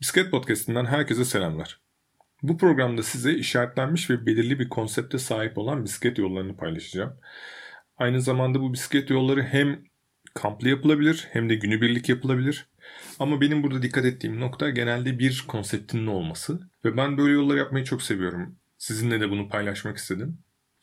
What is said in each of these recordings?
Bisiklet Podcast'inden herkese selamlar. Bu programda size işaretlenmiş ve belirli bir konsepte sahip olan bisiklet yollarını paylaşacağım. Aynı zamanda bu bisiklet yolları hem kamplı yapılabilir hem de günübirlik yapılabilir. Ama benim burada dikkat ettiğim nokta genelde bir konseptinin olması. Ve ben böyle yollar yapmayı çok seviyorum. Sizinle de bunu paylaşmak istedim.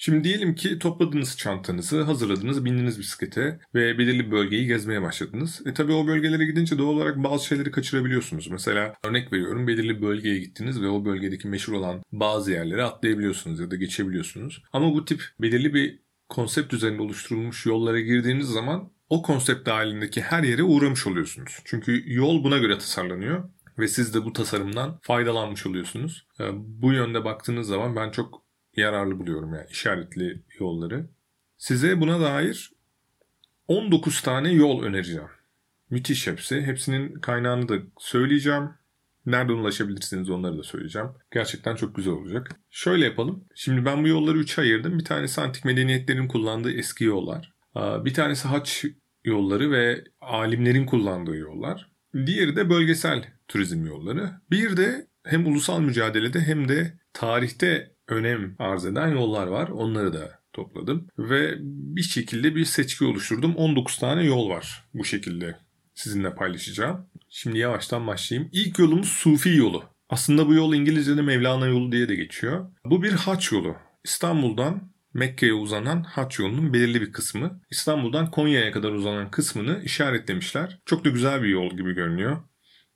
Şimdi diyelim ki topladınız çantanızı, hazırladınız, bindiniz bisiklete ve belirli bölgeyi gezmeye başladınız. E tabi o bölgelere gidince doğal olarak bazı şeyleri kaçırabiliyorsunuz. Mesela örnek veriyorum belirli bölgeye gittiniz ve o bölgedeki meşhur olan bazı yerlere atlayabiliyorsunuz ya da geçebiliyorsunuz. Ama bu tip belirli bir konsept üzerinde oluşturulmuş yollara girdiğiniz zaman o konsept dahilindeki her yere uğramış oluyorsunuz. Çünkü yol buna göre tasarlanıyor ve siz de bu tasarımdan faydalanmış oluyorsunuz. E, bu yönde baktığınız zaman ben çok yararlı buluyorum yani işaretli yolları. Size buna dair 19 tane yol önereceğim. Müthiş hepsi. Hepsinin kaynağını da söyleyeceğim. Nereden ulaşabilirsiniz onları da söyleyeceğim. Gerçekten çok güzel olacak. Şöyle yapalım. Şimdi ben bu yolları üçe ayırdım. Bir tanesi antik medeniyetlerin kullandığı eski yollar. Bir tanesi haç yolları ve alimlerin kullandığı yollar. Diğeri de bölgesel turizm yolları. Bir de hem ulusal mücadelede hem de tarihte önem arz eden yollar var. Onları da topladım ve bir şekilde bir seçki oluşturdum. 19 tane yol var bu şekilde sizinle paylaşacağım. Şimdi yavaştan başlayayım. İlk yolumuz Sufi yolu. Aslında bu yol İngilizce'de Mevlana yolu diye de geçiyor. Bu bir haç yolu. İstanbul'dan Mekke'ye uzanan haç yolunun belirli bir kısmı. İstanbul'dan Konya'ya kadar uzanan kısmını işaretlemişler. Çok da güzel bir yol gibi görünüyor.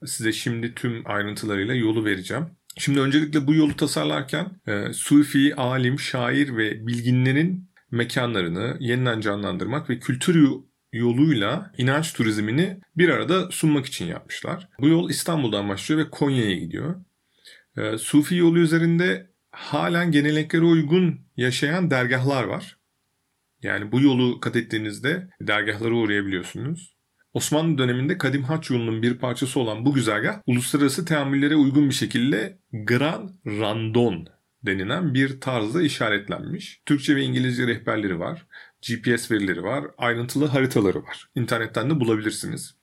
Size şimdi tüm ayrıntılarıyla yolu vereceğim. Şimdi öncelikle bu yolu tasarlarken e, Sufi, alim, şair ve bilginlerin mekanlarını yeniden canlandırmak ve kültür yoluyla inanç turizmini bir arada sunmak için yapmışlar. Bu yol İstanbul'dan başlıyor ve Konya'ya gidiyor. E, Sufi yolu üzerinde halen geleneklere uygun yaşayan dergahlar var. Yani bu yolu kat ettiğinizde dergahlara uğrayabiliyorsunuz. Osmanlı döneminde Kadim Haç yolunun bir parçası olan bu güzergah uluslararası teamüllere uygun bir şekilde Grand Randon denilen bir tarzda işaretlenmiş. Türkçe ve İngilizce rehberleri var. GPS verileri var. Ayrıntılı haritaları var. İnternetten de bulabilirsiniz.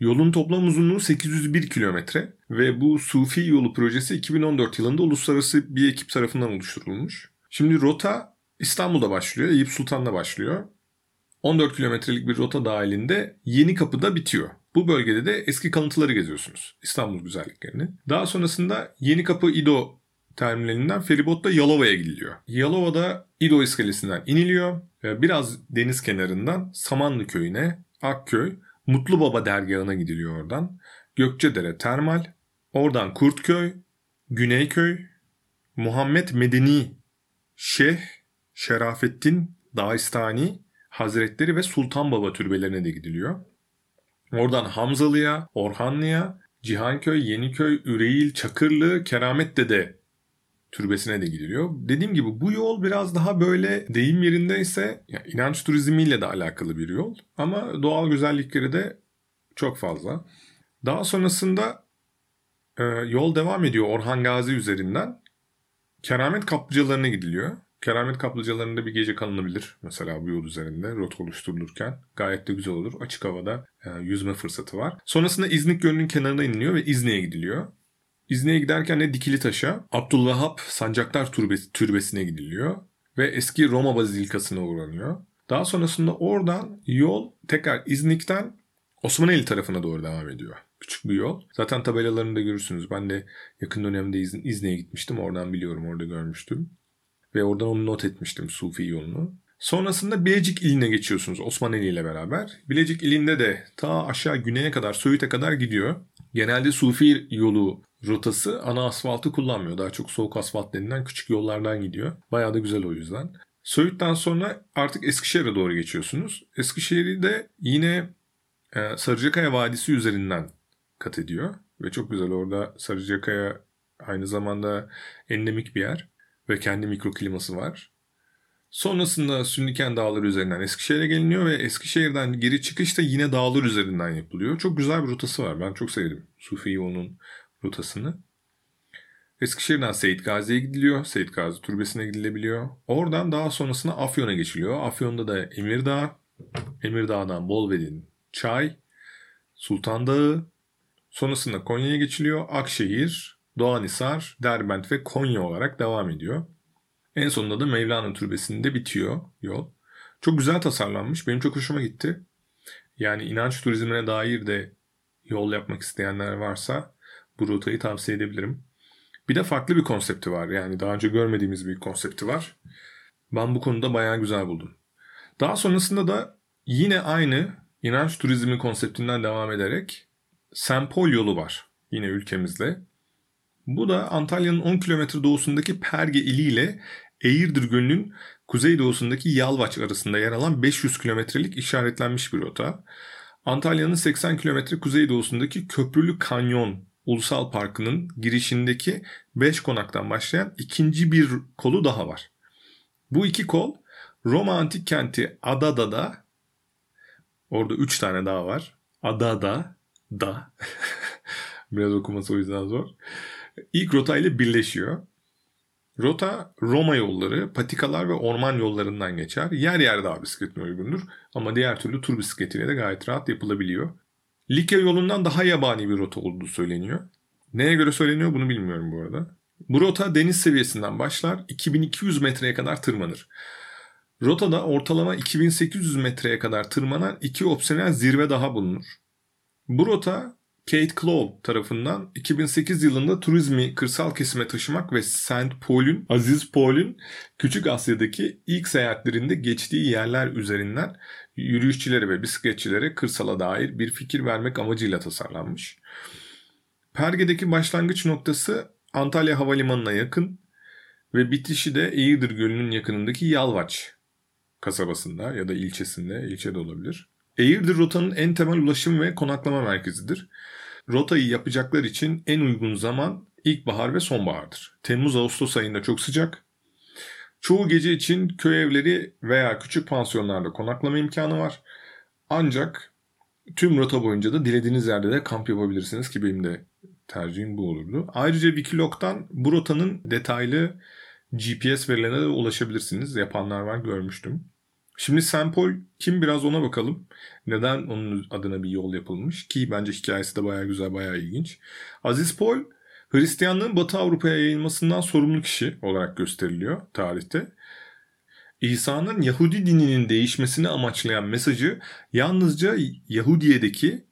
Yolun toplam uzunluğu 801 kilometre ve bu Sufi yolu projesi 2014 yılında uluslararası bir ekip tarafından oluşturulmuş. Şimdi rota İstanbul'da başlıyor, Eyüp Sultan'da başlıyor. 14 kilometrelik bir rota dahilinde Yeni Kapı'da bitiyor. Bu bölgede de eski kalıntıları geziyorsunuz. İstanbul güzelliklerini. Daha sonrasında Yeni Kapı İdo terminalinden feribotla Yalova'ya gidiliyor. Yalova'da İdo iskelesinden iniliyor. Biraz deniz kenarından Samanlı köyüne, Akköy, Mutlu Baba dergahına gidiliyor oradan. Gökçedere Termal, oradan Kurtköy, Güneyköy, Muhammed Medeni, Şeyh, Şerafettin Dağistani, Hazretleri ve Sultan Baba türbelerine de gidiliyor. Oradan Hamzalı'ya, Orhanlı'ya, Cihanköy, Yeniköy, Üreğil, Çakırlı, Keramet Dede türbesine de gidiliyor. Dediğim gibi bu yol biraz daha böyle deyim yerindeyse yani inanç turizmiyle de alakalı bir yol. Ama doğal güzellikleri de çok fazla. Daha sonrasında e, yol devam ediyor Orhan Gazi üzerinden. Keramet kaplıcalarına gidiliyor. Keramet kaplıcalarında bir gece kalınabilir. Mesela bu yol üzerinde rota oluşturulurken. Gayet de güzel olur. Açık havada e, yüzme fırsatı var. Sonrasında İznik Gölü'nün kenarına iniliyor ve İznik'e gidiliyor. İznik'e giderken de Dikili Taş'a, Abdülvahap Sancaktar Türbesi, Türbesi'ne gidiliyor. Ve eski Roma Bazilikası'na uğranıyor. Daha sonrasında oradan yol tekrar İznik'ten Osmaneli tarafına doğru devam ediyor. Küçük bir yol. Zaten tabelalarını da görürsünüz. Ben de yakın dönemde İznik'e gitmiştim. Oradan biliyorum. Orada görmüştüm. Ve oradan onu not etmiştim Sufi yolunu. Sonrasında Bilecik iline geçiyorsunuz Osmaneli ile beraber. Bilecik ilinde de ta aşağı güneye kadar Söğüt'e kadar gidiyor. Genelde Sufi yolu rotası ana asfaltı kullanmıyor. Daha çok soğuk asfalt denilen küçük yollardan gidiyor. Bayağı da güzel o yüzden. Söğüt'ten sonra artık Eskişehir'e doğru geçiyorsunuz. Eskişehir'i de yine e, Sarıcakaya Vadisi üzerinden kat ediyor. Ve çok güzel orada Sarıcakaya aynı zamanda endemik bir yer ve kendi mikrokliması var. Sonrasında Sünniken Dağları üzerinden Eskişehir'e geliniyor ve Eskişehir'den geri çıkış da yine dağlar üzerinden yapılıyor. Çok güzel bir rotası var. Ben çok sevdim Sufi yolunun rotasını. Eskişehir'den Seyit Gazi'ye gidiliyor. Seyit Gazi Türbesi'ne gidilebiliyor. Oradan daha sonrasında Afyon'a geçiliyor. Afyon'da da Emirdağ, Emirdağ'dan Bolvedin, Çay, Sultan Dağı, Sonrasında Konya'ya geçiliyor. Akşehir, Doğanhisar, Derbent ve Konya olarak devam ediyor. En sonunda da Mevlana Türbesi'nde bitiyor yol. Çok güzel tasarlanmış. Benim çok hoşuma gitti. Yani inanç turizmine dair de yol yapmak isteyenler varsa bu rotayı tavsiye edebilirim. Bir de farklı bir konsepti var. Yani daha önce görmediğimiz bir konsepti var. Ben bu konuda bayağı güzel buldum. Daha sonrasında da yine aynı inanç turizmi konseptinden devam ederek Sempol yolu var. Yine ülkemizde. Bu da Antalya'nın 10 kilometre doğusundaki Perge ili ile Eğirdir Gölü'nün kuzeydoğusundaki Yalvaç arasında yer alan 500 kilometrelik işaretlenmiş bir rota. Antalya'nın 80 kilometre kuzeydoğusundaki Köprülü Kanyon Ulusal Parkı'nın girişindeki 5 konaktan başlayan ikinci bir kolu daha var. Bu iki kol Roma antik kenti Adada'da orada 3 tane daha var. Adada da biraz okuması o yüzden zor. İlk rota ile birleşiyor. Rota Roma yolları, patikalar ve orman yollarından geçer. Yer yer daha bisikletine uygundur ama diğer türlü tur bisikletiyle de gayet rahat yapılabiliyor. Likya yolundan daha yabani bir rota olduğu söyleniyor. Neye göre söyleniyor bunu bilmiyorum bu arada. Bu rota deniz seviyesinden başlar, 2200 metreye kadar tırmanır. Rotada ortalama 2800 metreye kadar tırmanan iki opsiyonel zirve daha bulunur. Bu rota Kate Clow tarafından 2008 yılında turizmi kırsal kesime taşımak ve Saint Paul'ün, Aziz Paul'ün Küçük Asya'daki ilk seyahatlerinde geçtiği yerler üzerinden yürüyüşçilere ve bisikletçilere kırsala dair bir fikir vermek amacıyla tasarlanmış. Perge'deki başlangıç noktası Antalya Havalimanı'na yakın ve bitişi de Eğirdir Gölü'nün yakınındaki Yalvaç kasabasında ya da ilçesinde, ilçe de olabilir. Eğirdir rotanın en temel ulaşım ve konaklama merkezidir. Rotayı yapacaklar için en uygun zaman ilkbahar ve sonbahardır. Temmuz-Ağustos ayında çok sıcak. Çoğu gece için köy evleri veya küçük pansiyonlarda konaklama imkanı var. Ancak tüm rota boyunca da dilediğiniz yerde de kamp yapabilirsiniz ki benim de tercihim bu olurdu. Ayrıca Wikilog'dan bu rotanın detaylı GPS verilerine de ulaşabilirsiniz. Yapanlar var görmüştüm. Şimdi Sempol kim biraz ona bakalım. Neden onun adına bir yol yapılmış ki bence hikayesi de bayağı güzel, bayağı ilginç. Aziz Pol Hristiyanlığın Batı Avrupa'ya yayılmasından sorumlu kişi olarak gösteriliyor tarihte. İsa'nın Yahudi dininin değişmesini amaçlayan mesajı yalnızca Yahudiye'deki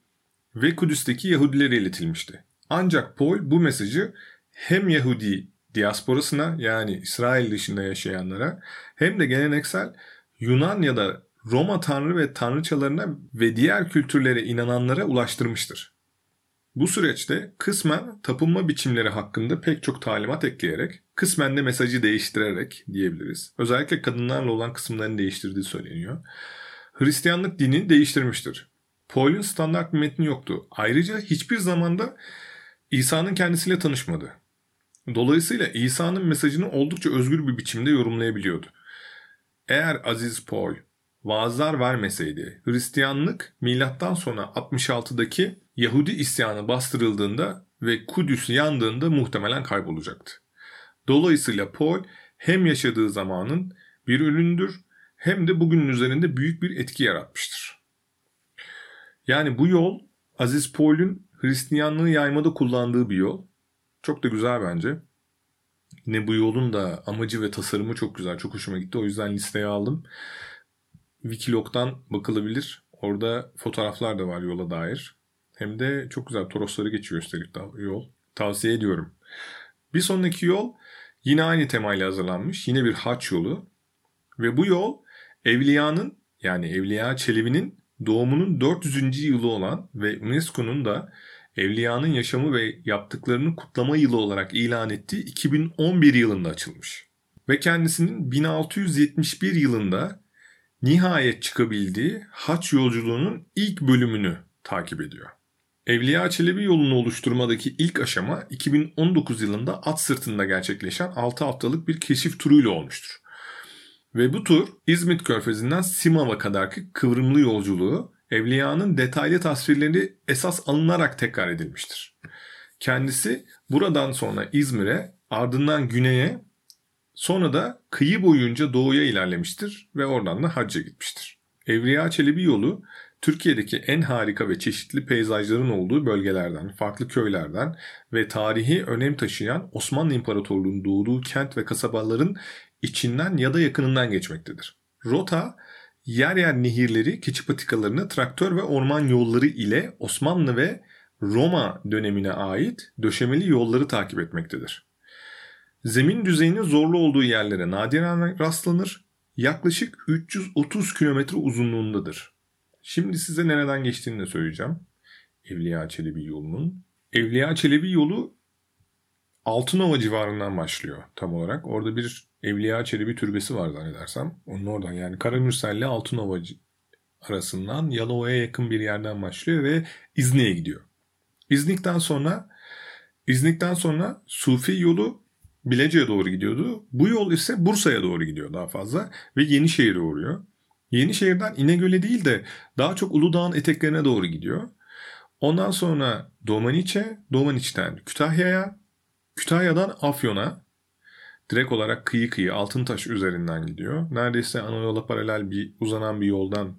ve Kudüs'teki Yahudilere iletilmişti. Ancak Paul bu mesajı hem Yahudi diasporasına yani İsrail dışında yaşayanlara hem de geleneksel Yunan ya da Roma tanrı ve tanrıçalarına ve diğer kültürlere inananlara ulaştırmıştır. Bu süreçte kısmen tapınma biçimleri hakkında pek çok talimat ekleyerek, kısmen de mesajı değiştirerek diyebiliriz. Özellikle kadınlarla olan kısımlarını değiştirdiği söyleniyor. Hristiyanlık dinini değiştirmiştir. Paul'un standart bir metni yoktu. Ayrıca hiçbir zamanda İsa'nın kendisiyle tanışmadı. Dolayısıyla İsa'nın mesajını oldukça özgür bir biçimde yorumlayabiliyordu. Eğer Aziz Paul vaazlar vermeseydi Hristiyanlık milattan sonra 66'daki Yahudi isyanı bastırıldığında ve Kudüs yandığında muhtemelen kaybolacaktı. Dolayısıyla Paul hem yaşadığı zamanın bir üründür hem de bugünün üzerinde büyük bir etki yaratmıştır. Yani bu yol Aziz Paul'ün Hristiyanlığı yaymada kullandığı bir yol. Çok da güzel bence. Yine bu yolun da amacı ve tasarımı çok güzel. Çok hoşuma gitti. O yüzden listeye aldım. Wikilog'dan bakılabilir. Orada fotoğraflar da var yola dair. Hem de çok güzel Torosları geçiyor üstelik yol. Tavsiye ediyorum. Bir sonraki yol yine aynı temayla hazırlanmış. Yine bir haç yolu. Ve bu yol Evliya'nın yani Evliya Çelebi'nin doğumunun 400. yılı olan ve UNESCO'nun da Evliya'nın yaşamı ve yaptıklarını kutlama yılı olarak ilan ettiği 2011 yılında açılmış. Ve kendisinin 1671 yılında nihayet çıkabildiği haç yolculuğunun ilk bölümünü takip ediyor. Evliya Çelebi yolunu oluşturmadaki ilk aşama 2019 yılında at sırtında gerçekleşen 6 haftalık bir keşif turuyla olmuştur. Ve bu tur İzmit Körfezi'nden Simav'a kadarki kıvrımlı yolculuğu Evliya'nın detaylı tasvirleri esas alınarak tekrar edilmiştir. Kendisi buradan sonra İzmir'e, ardından güneye, sonra da kıyı boyunca doğuya ilerlemiştir ve oradan da hacca gitmiştir. Evliya Çelebi yolu Türkiye'deki en harika ve çeşitli peyzajların olduğu bölgelerden, farklı köylerden ve tarihi önem taşıyan Osmanlı İmparatorluğu'nun doğduğu kent ve kasabaların içinden ya da yakınından geçmektedir. Rota, yer yer nehirleri, keçi patikalarını, traktör ve orman yolları ile Osmanlı ve Roma dönemine ait döşemeli yolları takip etmektedir. Zemin düzeyinin zorlu olduğu yerlere nadiren rastlanır. Yaklaşık 330 kilometre uzunluğundadır. Şimdi size nereden geçtiğini de söyleyeceğim. Evliya Çelebi yolunun. Evliya Çelebi yolu Altınova civarından başlıyor tam olarak. Orada bir Evliya Çelebi türbesi var zannedersem. Onun oradan yani Karamürsel ile Altınova arasından Yalova'ya yakın bir yerden başlıyor ve İznik'e gidiyor. İznik'ten sonra İznik'ten sonra Sufi yolu Bilecik'e doğru gidiyordu. Bu yol ise Bursa'ya doğru gidiyor daha fazla ve Yenişehir'e uğruyor. Yenişehir'den İnegöl'e değil de daha çok Uludağ'ın eteklerine doğru gidiyor. Ondan sonra Domaniç'e, Domaniç'ten Kütahya'ya, Kütahya'dan Afyon'a direkt olarak kıyı kıyı Altıntaş üzerinden gidiyor. Neredeyse ana yola paralel bir uzanan bir yoldan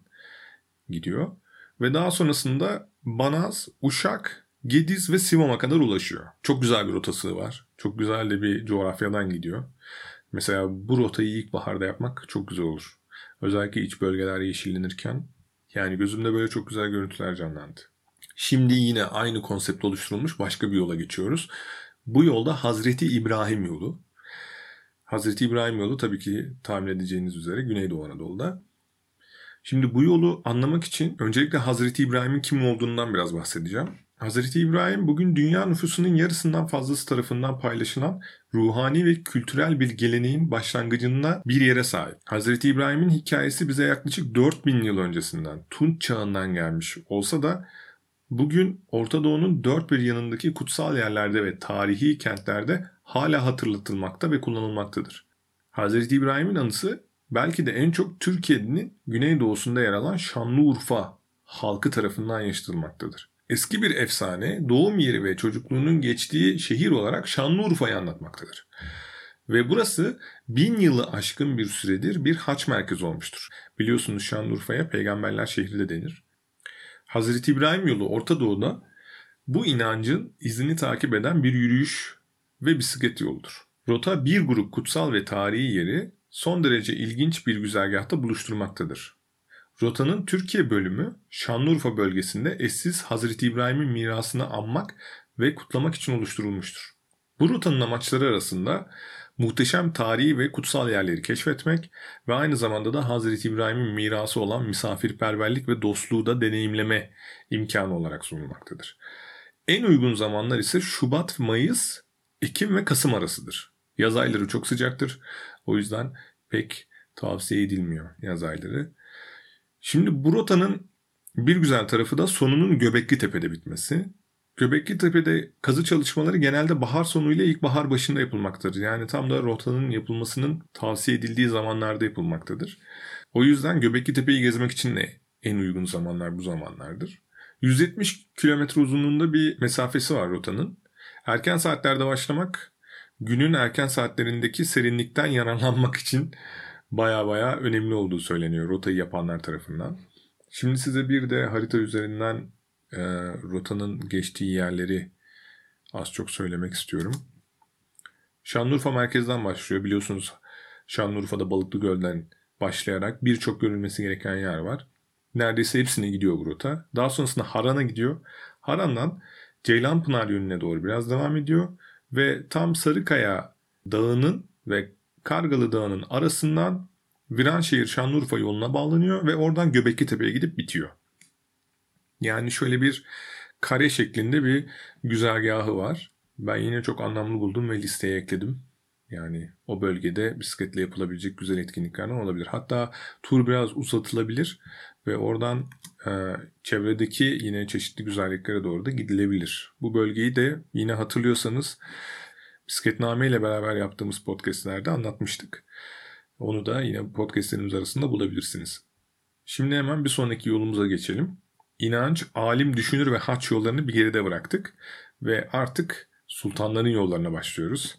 gidiyor. Ve daha sonrasında Banaz, Uşak, Gediz ve Sivam'a kadar ulaşıyor. Çok güzel bir rotası var. Çok güzel de bir coğrafyadan gidiyor. Mesela bu rotayı ilkbaharda yapmak çok güzel olur. Özellikle iç bölgeler yeşillenirken yani gözümde böyle çok güzel görüntüler canlandı. Şimdi yine aynı konsept oluşturulmuş başka bir yola geçiyoruz. Bu yolda Hazreti İbrahim yolu. Hazreti İbrahim yolu tabii ki tahmin edeceğiniz üzere Güneydoğu Anadolu'da. Şimdi bu yolu anlamak için öncelikle Hazreti İbrahim'in kim olduğundan biraz bahsedeceğim. Hazreti İbrahim bugün dünya nüfusunun yarısından fazlası tarafından paylaşılan ruhani ve kültürel bir geleneğin başlangıcında bir yere sahip. Hazreti İbrahim'in hikayesi bize yaklaşık 4000 yıl öncesinden, Tunç çağından gelmiş olsa da bugün Orta Doğu'nun dört bir yanındaki kutsal yerlerde ve tarihi kentlerde hala hatırlatılmakta ve kullanılmaktadır. Hazreti İbrahim'in anısı belki de en çok Türkiye'nin güneydoğusunda yer alan Şanlıurfa halkı tarafından yaşatılmaktadır. Eski bir efsane doğum yeri ve çocukluğunun geçtiği şehir olarak Şanlıurfa'yı anlatmaktadır. Ve burası bin yılı aşkın bir süredir bir haç merkezi olmuştur. Biliyorsunuz Şanlıurfa'ya peygamberler şehri de denir. Hazreti İbrahim yolu Orta Doğu'da bu inancın izini takip eden bir yürüyüş ve bisiklet yoludur. Rota bir grup kutsal ve tarihi yeri son derece ilginç bir güzergahta buluşturmaktadır. Rotanın Türkiye bölümü Şanlıurfa bölgesinde eşsiz Hazreti İbrahim'in mirasını anmak ve kutlamak için oluşturulmuştur. Bu rotanın amaçları arasında muhteşem tarihi ve kutsal yerleri keşfetmek ve aynı zamanda da Hazreti İbrahim'in mirası olan misafirperverlik ve dostluğu da deneyimleme imkanı olarak sunulmaktadır. En uygun zamanlar ise Şubat, Mayıs, Ekim ve Kasım arasıdır. Yaz ayları çok sıcaktır. O yüzden pek tavsiye edilmiyor yaz ayları. Şimdi bu rotanın bir güzel tarafı da sonunun Göbekli Tepe'de bitmesi. Göbekli Tepe'de kazı çalışmaları genelde bahar sonu ile ilkbahar başında yapılmaktadır. Yani tam da rotanın yapılmasının tavsiye edildiği zamanlarda yapılmaktadır. O yüzden Göbekli Tepe'yi gezmek için de en uygun zamanlar bu zamanlardır. 170 kilometre uzunluğunda bir mesafesi var rotanın. Erken saatlerde başlamak günün erken saatlerindeki serinlikten yararlanmak için baya baya önemli olduğu söyleniyor rotayı yapanlar tarafından. Şimdi size bir de harita üzerinden e, rotanın geçtiği yerleri az çok söylemek istiyorum. Şanlıurfa merkezden başlıyor. Biliyorsunuz Şanlıurfa'da Balıklı Göl'den başlayarak birçok görülmesi gereken yer var. Neredeyse hepsine gidiyor bu rota. Daha sonrasında Haran'a gidiyor. Haran'dan Ceylanpınar yönüne doğru biraz devam ediyor. Ve tam Sarıkaya Dağı'nın ve Kargalı Dağı'nın arasından Viranşehir Şanlıurfa yoluna bağlanıyor ve oradan Göbekli Tepe'ye gidip bitiyor. Yani şöyle bir kare şeklinde bir güzergahı var. Ben yine çok anlamlı buldum ve listeye ekledim. Yani o bölgede bisikletle yapılabilecek güzel etkinliklerden olabilir. Hatta tur biraz uzatılabilir ve oradan çevredeki yine çeşitli güzelliklere doğru da gidilebilir. Bu bölgeyi de yine hatırlıyorsanız Bisikletname ile beraber yaptığımız podcastlerde anlatmıştık. Onu da yine podcastlerimiz arasında bulabilirsiniz. Şimdi hemen bir sonraki yolumuza geçelim. İnanç, alim, düşünür ve haç yollarını bir geride bıraktık. Ve artık sultanların yollarına başlıyoruz.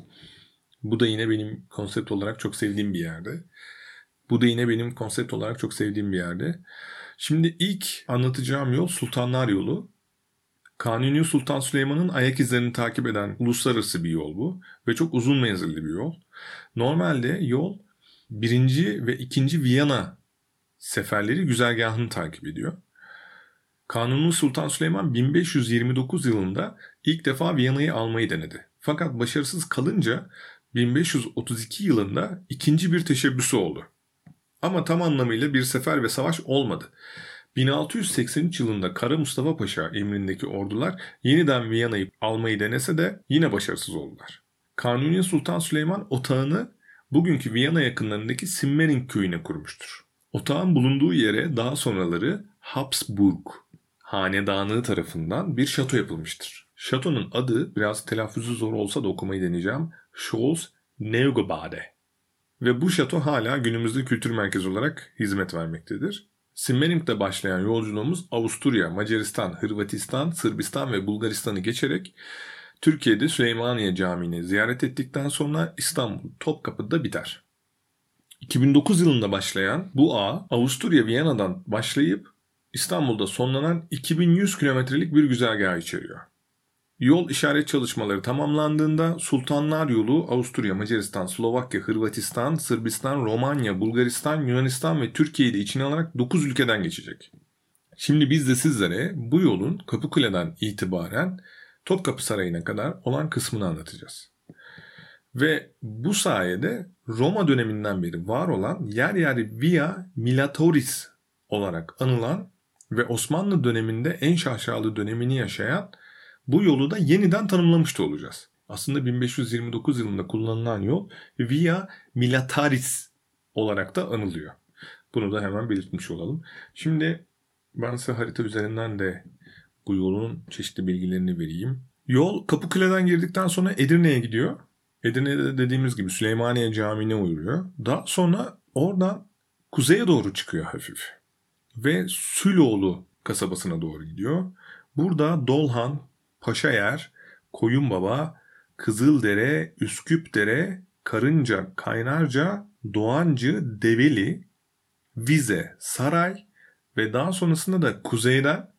Bu da yine benim konsept olarak çok sevdiğim bir yerde. Bu da yine benim konsept olarak çok sevdiğim bir yerde. Şimdi ilk anlatacağım yol Sultanlar Yolu. Kanuni Sultan Süleyman'ın ayak izlerini takip eden uluslararası bir yol bu ve çok uzun menzilli bir yol. Normalde yol birinci ve ikinci Viyana seferleri güzergahını takip ediyor. Kanuni Sultan Süleyman 1529 yılında ilk defa Viyana'yı almayı denedi. Fakat başarısız kalınca 1532 yılında ikinci bir teşebbüsü oldu. Ama tam anlamıyla bir sefer ve savaş olmadı. 1683 yılında Kara Mustafa Paşa emrindeki ordular yeniden Viyana'yı almayı denese de yine başarısız oldular. Kanuni Sultan Süleyman otağını bugünkü Viyana yakınlarındaki Simmering köyüne kurmuştur. Otağın bulunduğu yere daha sonraları Habsburg hanedanlığı tarafından bir şato yapılmıştır. Şatonun adı biraz telaffuzu zor olsa da okumayı deneyeceğim. Scholz Neugebade. Ve bu şato hala günümüzde kültür merkezi olarak hizmet vermektedir. Simmening'de başlayan yolculuğumuz Avusturya, Macaristan, Hırvatistan, Sırbistan ve Bulgaristan'ı geçerek Türkiye'de Süleymaniye Camii'ni ziyaret ettikten sonra İstanbul Topkapı'da biter. 2009 yılında başlayan bu ağ Avusturya Viyana'dan başlayıp İstanbul'da sonlanan 2100 kilometrelik bir güzergah içeriyor. Yol işaret çalışmaları tamamlandığında Sultanlar Yolu Avusturya, Macaristan, Slovakya, Hırvatistan, Sırbistan, Romanya, Bulgaristan, Yunanistan ve Türkiye'yi de içine alarak 9 ülkeden geçecek. Şimdi biz de sizlere bu yolun Kapıkule'den itibaren Topkapı Sarayı'na kadar olan kısmını anlatacağız. Ve bu sayede Roma döneminden beri var olan yer yer Via Milatoris olarak anılan ve Osmanlı döneminde en şaşalı dönemini yaşayan bu yolu da yeniden tanımlamış da olacağız. Aslında 1529 yılında kullanılan yol Via Militaris olarak da anılıyor. Bunu da hemen belirtmiş olalım. Şimdi ben size harita üzerinden de bu yolun çeşitli bilgilerini vereyim. Yol Kapıkule'den girdikten sonra Edirne'ye gidiyor. Edirne'de dediğimiz gibi Süleymaniye Camii'ne uğruyor. Daha sonra oradan kuzeye doğru çıkıyor hafif. Ve Süloğlu kasabasına doğru gidiyor. Burada Dolhan, Paşayer, Koyunbaba, Kızıldere, Üsküpdere, Karınca, Kaynarca, Doğancı, Develi, Vize, Saray ve daha sonrasında da kuzeyden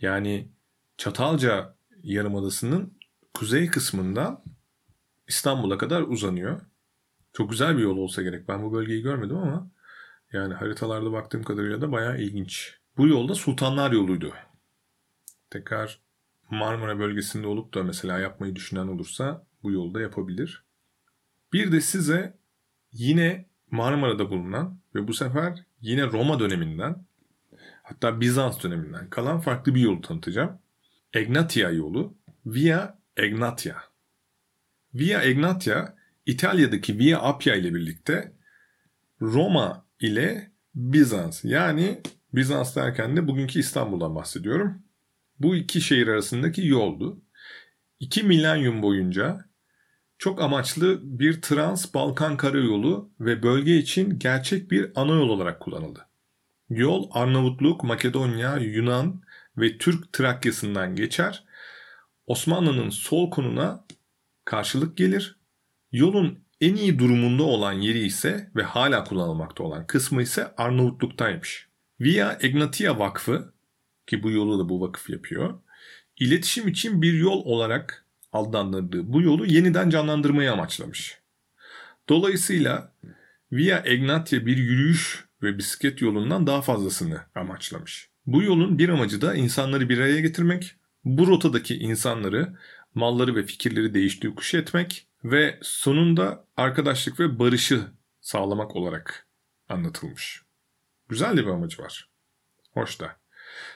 yani Çatalca Yarımadası'nın kuzey kısmından İstanbul'a kadar uzanıyor. Çok güzel bir yol olsa gerek. Ben bu bölgeyi görmedim ama yani haritalarda baktığım kadarıyla da bayağı ilginç. Bu yolda Sultanlar yoluydu. Tekrar Marmara bölgesinde olup da mesela yapmayı düşünen olursa bu yolda yapabilir. Bir de size yine Marmara'da bulunan ve bu sefer yine Roma döneminden hatta Bizans döneminden kalan farklı bir yolu tanıtacağım. Egnatia yolu Via Egnatia. Via Egnatia İtalya'daki Via Appia ile birlikte Roma ile Bizans yani Bizans derken de bugünkü İstanbul'dan bahsediyorum. Bu iki şehir arasındaki yoldu. İki milenyum boyunca çok amaçlı bir Trans-Balkan karayolu ve bölge için gerçek bir ana yol olarak kullanıldı. Yol Arnavutluk, Makedonya, Yunan ve Türk Trakya'sından geçer. Osmanlı'nın sol konuna karşılık gelir. Yolun en iyi durumunda olan yeri ise ve hala kullanılmakta olan kısmı ise Arnavutluk'taymış. Via Egnatia Vakfı ki bu yolu da bu vakıf yapıyor. İletişim için bir yol olarak adlandırdığı bu yolu yeniden canlandırmayı amaçlamış. Dolayısıyla Via Egnatia bir yürüyüş ve bisiklet yolundan daha fazlasını amaçlamış. Bu yolun bir amacı da insanları bir araya getirmek, bu rotadaki insanları, malları ve fikirleri değiştiği kuş etmek ve sonunda arkadaşlık ve barışı sağlamak olarak anlatılmış. Güzel de bir amacı var. Hoş da.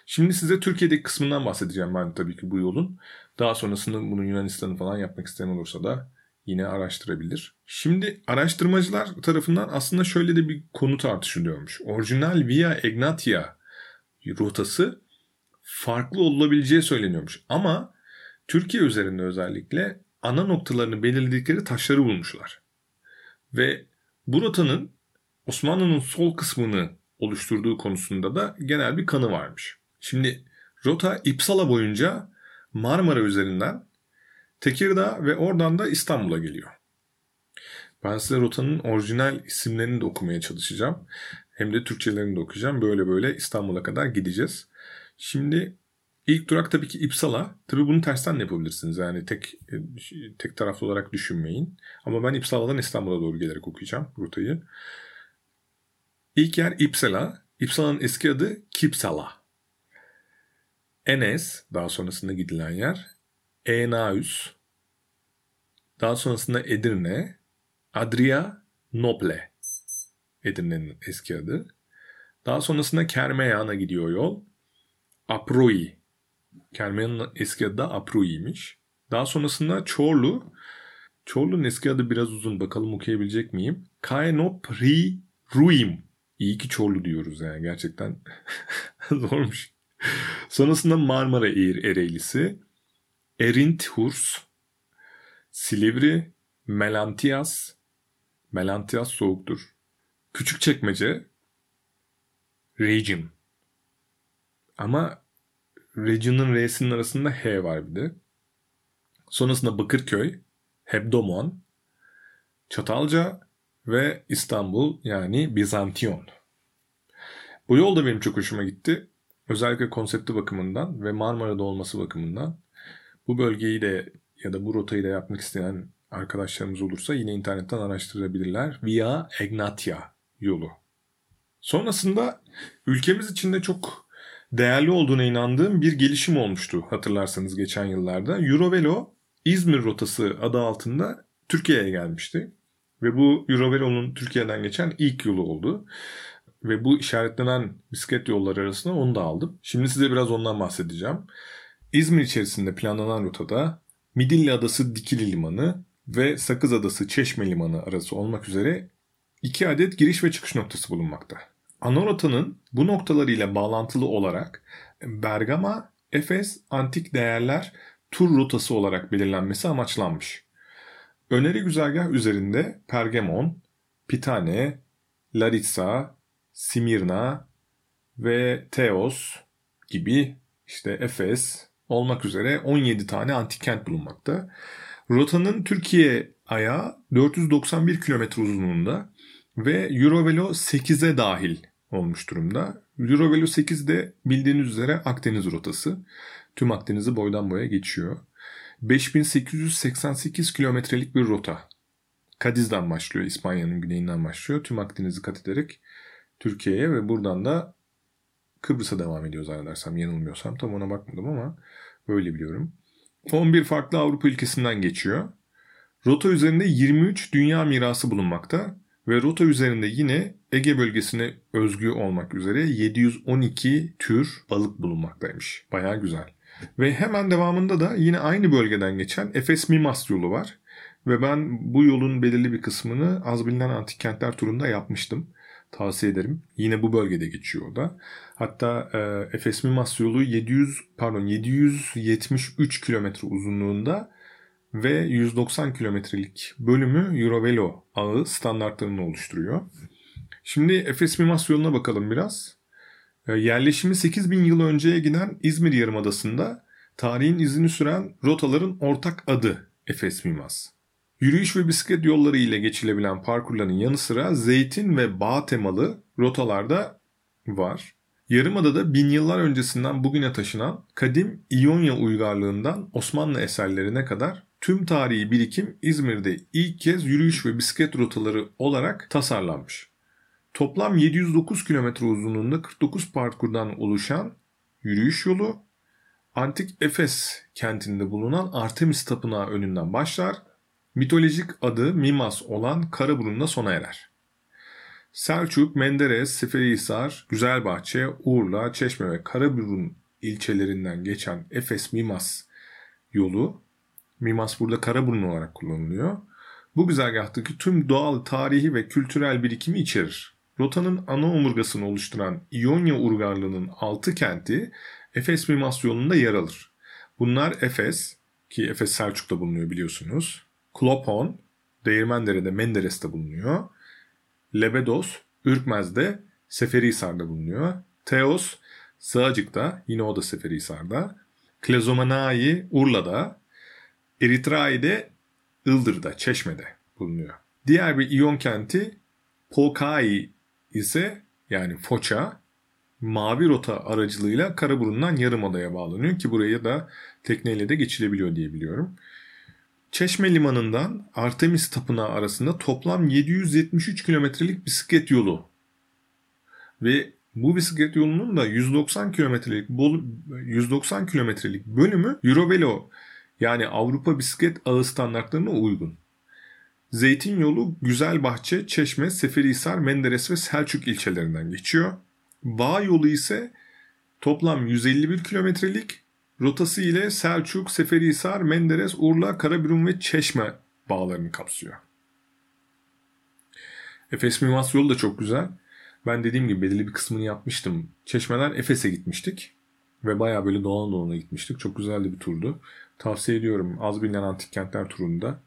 Şimdi size Türkiye'deki kısmından bahsedeceğim ben tabii ki bu yolun. Daha sonrasında bunu Yunanistan'ı falan yapmak isteyen olursa da yine araştırabilir. Şimdi araştırmacılar tarafından aslında şöyle de bir konu tartışılıyormuş. Orijinal Via Egnatia rotası farklı olabileceği söyleniyormuş. Ama Türkiye üzerinde özellikle ana noktalarını belirledikleri taşları bulmuşlar. Ve bu rotanın Osmanlı'nın sol kısmını oluşturduğu konusunda da genel bir kanı varmış. Şimdi rota İpsala boyunca Marmara üzerinden Tekirdağ ve oradan da İstanbul'a geliyor. Ben size rotanın orijinal isimlerini de okumaya çalışacağım. hem de Türkçelerini de okuyacağım. Böyle böyle İstanbul'a kadar gideceğiz. Şimdi ilk durak tabii ki İpsala. Tabii bunu tersten yapabilirsiniz. Yani tek tek taraflı olarak düşünmeyin. Ama ben İpsala'dan İstanbul'a doğru gelerek okuyacağım rotayı. İlk yer İpsala. İpsala'nın eski adı Kipsala. Enes daha sonrasında gidilen yer. Enaüs. Daha sonrasında Edirne. Adria Noble. Edirne'nin eski adı. Daha sonrasında Kermeyan'a gidiyor yol. Aprui. Kermeyan'ın eski adı da Aprui'ymiş. Daha sonrasında Çorlu. Çorlu'nun eski adı biraz uzun. Bakalım okuyabilecek miyim? Kaenopri Ruim. İyi ki Çorlu diyoruz yani gerçekten zormuş. Sonrasında Marmara Eğir Ereğlisi, Erinthurs, Silivri, Melantias, Melantias soğuktur. Küçük çekmece, Region. Ama Region'ın R'sinin arasında H var bir de. Sonrasında Bakırköy, Hebdomon, Çatalca ve İstanbul yani Bizantiyon. Bu yol da benim çok hoşuma gitti. Özellikle konsepti bakımından ve Marmara'da olması bakımından. Bu bölgeyi de ya da bu rotayı da yapmak isteyen arkadaşlarımız olursa yine internetten araştırabilirler. Via Egnatia yolu. Sonrasında ülkemiz içinde çok değerli olduğuna inandığım bir gelişim olmuştu hatırlarsanız geçen yıllarda. Eurovelo İzmir rotası adı altında Türkiye'ye gelmişti. Ve bu Eurovelo'nun Türkiye'den geçen ilk yolu oldu. Ve bu işaretlenen bisiklet yolları arasında onu da aldım. Şimdi size biraz ondan bahsedeceğim. İzmir içerisinde planlanan rotada Midilli Adası Dikili Limanı ve Sakız Adası Çeşme Limanı arası olmak üzere iki adet giriş ve çıkış noktası bulunmakta. Ana rotanın bu noktalarıyla bağlantılı olarak Bergama, Efes Antik Değerler tur rotası olarak belirlenmesi amaçlanmış. Öneri güzergah üzerinde Pergamon, Pitane, Larissa, Simirna ve Teos gibi işte Efes olmak üzere 17 tane antik kent bulunmakta. Rotanın Türkiye ayağı 491 kilometre uzunluğunda ve Eurovelo 8'e dahil olmuş durumda. Eurovelo 8 de bildiğiniz üzere Akdeniz rotası. Tüm Akdeniz'i boydan boya geçiyor. 5888 kilometrelik bir rota. Kadiz'den başlıyor, İspanya'nın güneyinden başlıyor. Tüm Akdeniz'i kat ederek Türkiye'ye ve buradan da Kıbrıs'a devam ediyor zannedersem yanılmıyorsam. Tam ona bakmadım ama böyle biliyorum. 11 farklı Avrupa ülkesinden geçiyor. Rota üzerinde 23 dünya mirası bulunmakta ve rota üzerinde yine Ege bölgesine özgü olmak üzere 712 tür balık bulunmaktaymış. Baya güzel. Ve hemen devamında da yine aynı bölgeden geçen Efes Mimas yolu var. Ve ben bu yolun belirli bir kısmını az bilinen antik kentler turunda yapmıştım. Tavsiye ederim. Yine bu bölgede geçiyor o da. Hatta e, Efes Mimas yolu 700 pardon 773 kilometre uzunluğunda ve 190 kilometrelik bölümü Eurovelo ağı standartlarını oluşturuyor. Şimdi Efes Mimas yoluna bakalım biraz. E, yerleşimi 8000 yıl önceye giden İzmir Yarımadası'nda tarihin izini süren rotaların ortak adı Efes Mimas. Yürüyüş ve bisiklet yolları ile geçilebilen parkurların yanı sıra zeytin ve bağ temalı rotalarda var. Yarımada'da bin yıllar öncesinden bugüne taşınan kadim İonya uygarlığından Osmanlı eserlerine kadar tüm tarihi birikim İzmir'de ilk kez yürüyüş ve bisiklet rotaları olarak tasarlanmış. Toplam 709 kilometre uzunluğunda 49 parkurdan oluşan yürüyüş yolu Antik Efes kentinde bulunan Artemis Tapınağı önünden başlar mitolojik adı Mimas olan Karaburun'da sona erer. Selçuk, Menderes, Seferihisar, Güzelbahçe, Urla, Çeşme ve Karaburun ilçelerinden geçen Efes Mimas yolu, Mimas burada Karaburun olarak kullanılıyor. Bu güzergahtaki tüm doğal, tarihi ve kültürel birikimi içerir. Rotanın ana omurgasını oluşturan İonya Urgarlığı'nın altı kenti Efes Mimas yolunda yer alır. Bunlar Efes, ki Efes Selçuk'ta bulunuyor biliyorsunuz. Klopon, Değirmendere'de Menderes'te bulunuyor. Lebedos, Ürkmez'de Seferihisar'da bulunuyor. Teos, Sığacık'ta, yine o da Seferihisar'da. Klezomenai, Urla'da. Eritrai'de, Ildır'da, Çeşme'de bulunuyor. Diğer bir İyon kenti Pokai ise yani Foça mavi rota aracılığıyla Karaburun'dan Yarımada'ya bağlanıyor ki buraya da tekneyle de geçilebiliyor diye biliyorum. Çeşme Limanı'ndan Artemis Tapınağı arasında toplam 773 kilometrelik bisiklet yolu ve bu bisiklet yolunun da 190 kilometrelik 190 kilometrelik bölümü Eurovelo yani Avrupa Bisiklet Ağı standartlarına uygun. Zeytin yolu Güzelbahçe, Çeşme, Seferihisar, Menderes ve Selçuk ilçelerinden geçiyor. Bağ yolu ise toplam 151 kilometrelik rotası ile Selçuk, Seferihisar, Menderes, Urla, Karabürün ve Çeşme bağlarını kapsıyor. Efes Mivas yolu da çok güzel. Ben dediğim gibi belirli bir kısmını yapmıştım. Çeşmeden Efes'e gitmiştik. Ve bayağı böyle dolana dolana gitmiştik. Çok güzeldi bir turdu. Tavsiye ediyorum. Az bilinen antik kentler turunda.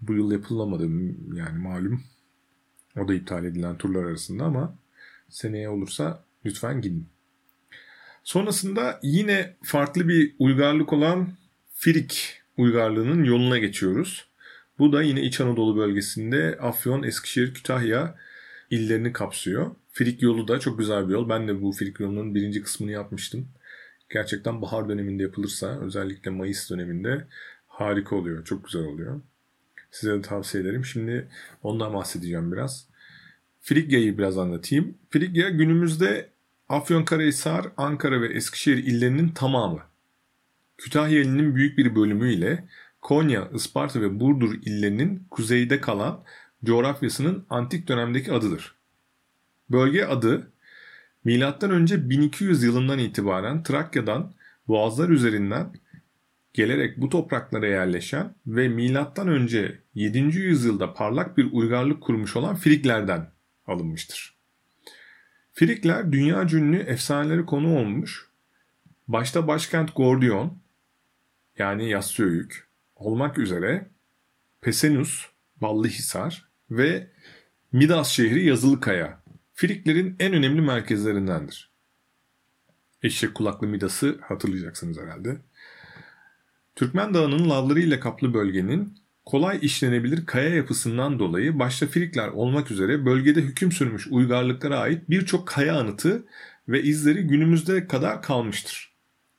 Bu yıl yapılamadı yani malum. O da iptal edilen turlar arasında ama seneye olursa lütfen gidin. Sonrasında yine farklı bir uygarlık olan Firik uygarlığının yoluna geçiyoruz. Bu da yine İç Anadolu bölgesinde Afyon, Eskişehir, Kütahya illerini kapsıyor. Firik yolu da çok güzel bir yol. Ben de bu Firik yolunun birinci kısmını yapmıştım. Gerçekten bahar döneminde yapılırsa özellikle Mayıs döneminde harika oluyor. Çok güzel oluyor. Size de tavsiye ederim. Şimdi ondan bahsedeceğim biraz. Frigya'yı biraz anlatayım. Frigya günümüzde Afyonkarahisar, Ankara ve Eskişehir illerinin tamamı. Kütahya ilinin büyük bir bölümü ile Konya, Isparta ve Burdur illerinin kuzeyde kalan coğrafyasının antik dönemdeki adıdır. Bölge adı M.Ö. 1200 yılından itibaren Trakya'dan boğazlar üzerinden gelerek bu topraklara yerleşen ve M.Ö. 7. yüzyılda parlak bir uygarlık kurmuş olan Friklerden alınmıştır. Frikler dünya ünlü efsaneleri konu olmuş. Başta başkent Gordion yani Yassıöyük olmak üzere Pesenus, Ballıhisar ve Midas şehri Yazılıkaya Friklerin en önemli merkezlerindendir. Eşek kulaklı Midas'ı hatırlayacaksınız herhalde. Türkmen Dağı'nın lavlarıyla kaplı bölgenin kolay işlenebilir kaya yapısından dolayı başta Frikler olmak üzere bölgede hüküm sürmüş uygarlıklara ait birçok kaya anıtı ve izleri günümüzde kadar kalmıştır.